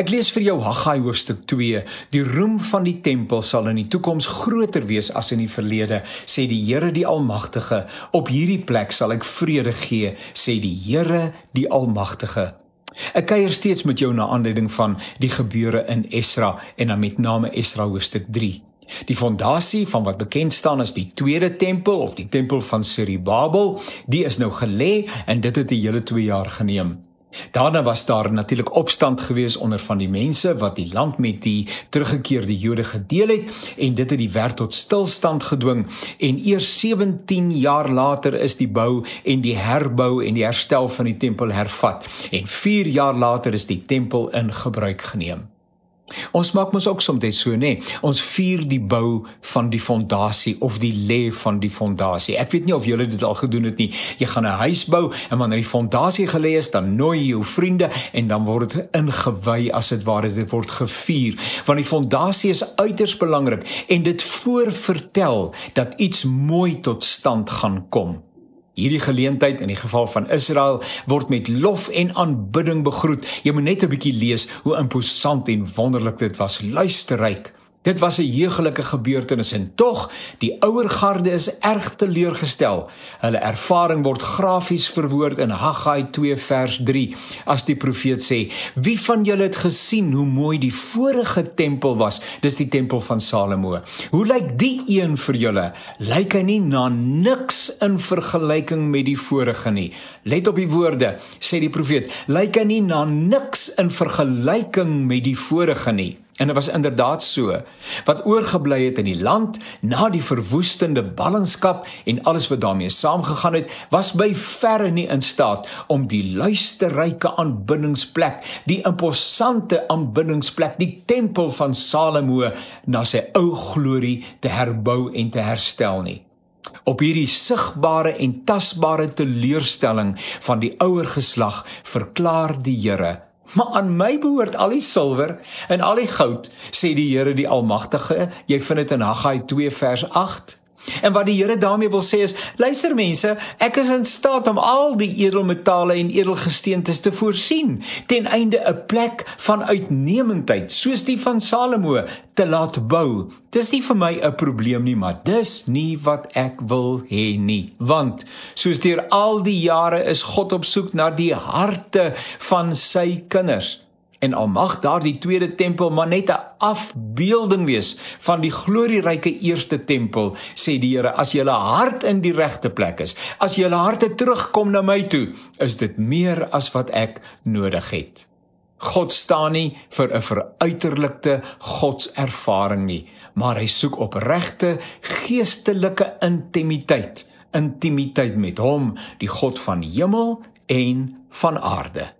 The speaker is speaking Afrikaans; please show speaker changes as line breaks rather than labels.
Ek lees vir jou Haggai hoofstuk 2. Die roem van die tempel sal in die toekoms groter wees as in die verlede, sê die Here die Almagtige. Op hierdie plek sal ek vrede gee, sê die Here die Almagtige. Ek kuier steeds met jou na aanleiding van die gebeure in Esra en dan met name Esra hoofstuk 3. Die fondasie van wat bekend staan as die tweede tempel of die tempel van Serubabel, die is nou gelê en dit het 'n hele 2 jaar geneem. Daarna was daar natuurlik opstand gewees onder van die mense wat die land met die teruggekeerde Jode gedeel het en dit het die werk tot stilstand gedwing en eers 17 jaar later is die bou en die herbou en die herstel van die tempel hervat en 4 jaar later is die tempel in gebruik geneem. Ons maak mos ook soms dit so nê. Nee. Ons vier die bou van die fondasie of die lê van die fondasie. Ek weet nie of julle dit al gedoen het nie. Jy gaan 'n huis bou en wanneer die fondasie gelê is, dan nooi jy jou vriende en dan word dit ingewy as dit ware dit word gevier. Want die fondasie is uiters belangrik en dit voorvertel dat iets mooi tot stand gaan kom. Hierdie geleentheid in die geval van Israel word met lof en aanbidding begroet. Jy moet net 'n bietjie lees hoe imposant en wonderlik dit was. Luisterryk. Dit was 'n heuglike gebeurtenis en tog die ouer garde is erg teleurgestel. Hulle ervaring word grafies verwoord in Haggai 2 vers 3 as die profeet sê: "Wie van julle het gesien hoe mooi die vorige tempel was? Dis die tempel van Salomo. Hoe lyk die een vir julle? Lyk hy nie na niks in vergelyking met die vorige nie?" Let op die woorde, sê die profeet: "Lyk hy nie na niks in vergelyking met die vorige nie?" En dit was inderdaad so. Wat oorgebly het in die land na die verwoestende ballingskap en alles wat daarmee saamgegaan het, was by verre nie in staat om die luisterryke aanbiddingsplek, die imposante aanbiddingsplek, die tempel van Salomo na sy ou glorie te herbou en te herstel nie. Op hierdie sigbare en tasbare teleurstelling van die ouer geslag verklaar die Here Maar aan my behoort al die silwer en al die goud, sê die Here die Almagtige. Jy vind dit in Haggai 2 vers 8. En wat die Here daarmee wil sê is, luister mense, ek is in staat om al die edelmetale en edelgesteentes te voorsien ten einde 'n plek van uitnemendheid soos die van Salomo te laat bou. Dis nie vir my 'n probleem nie, maar dis nie wat ek wil hê nie, want soos deur al die jare is God op soek na die harte van sy kinders en al mag daardie tweede tempel maar net 'n afbeelding wees van die glorieryke eerste tempel sê die Here as julle hart in die regte plek is as julle harte terugkom na my toe is dit meer as wat ek nodig het. God staan nie vir 'n veruiterlikte godservaring nie maar hy soek opregte geestelike intimiteit intimiteit met hom die God van hemel en van aarde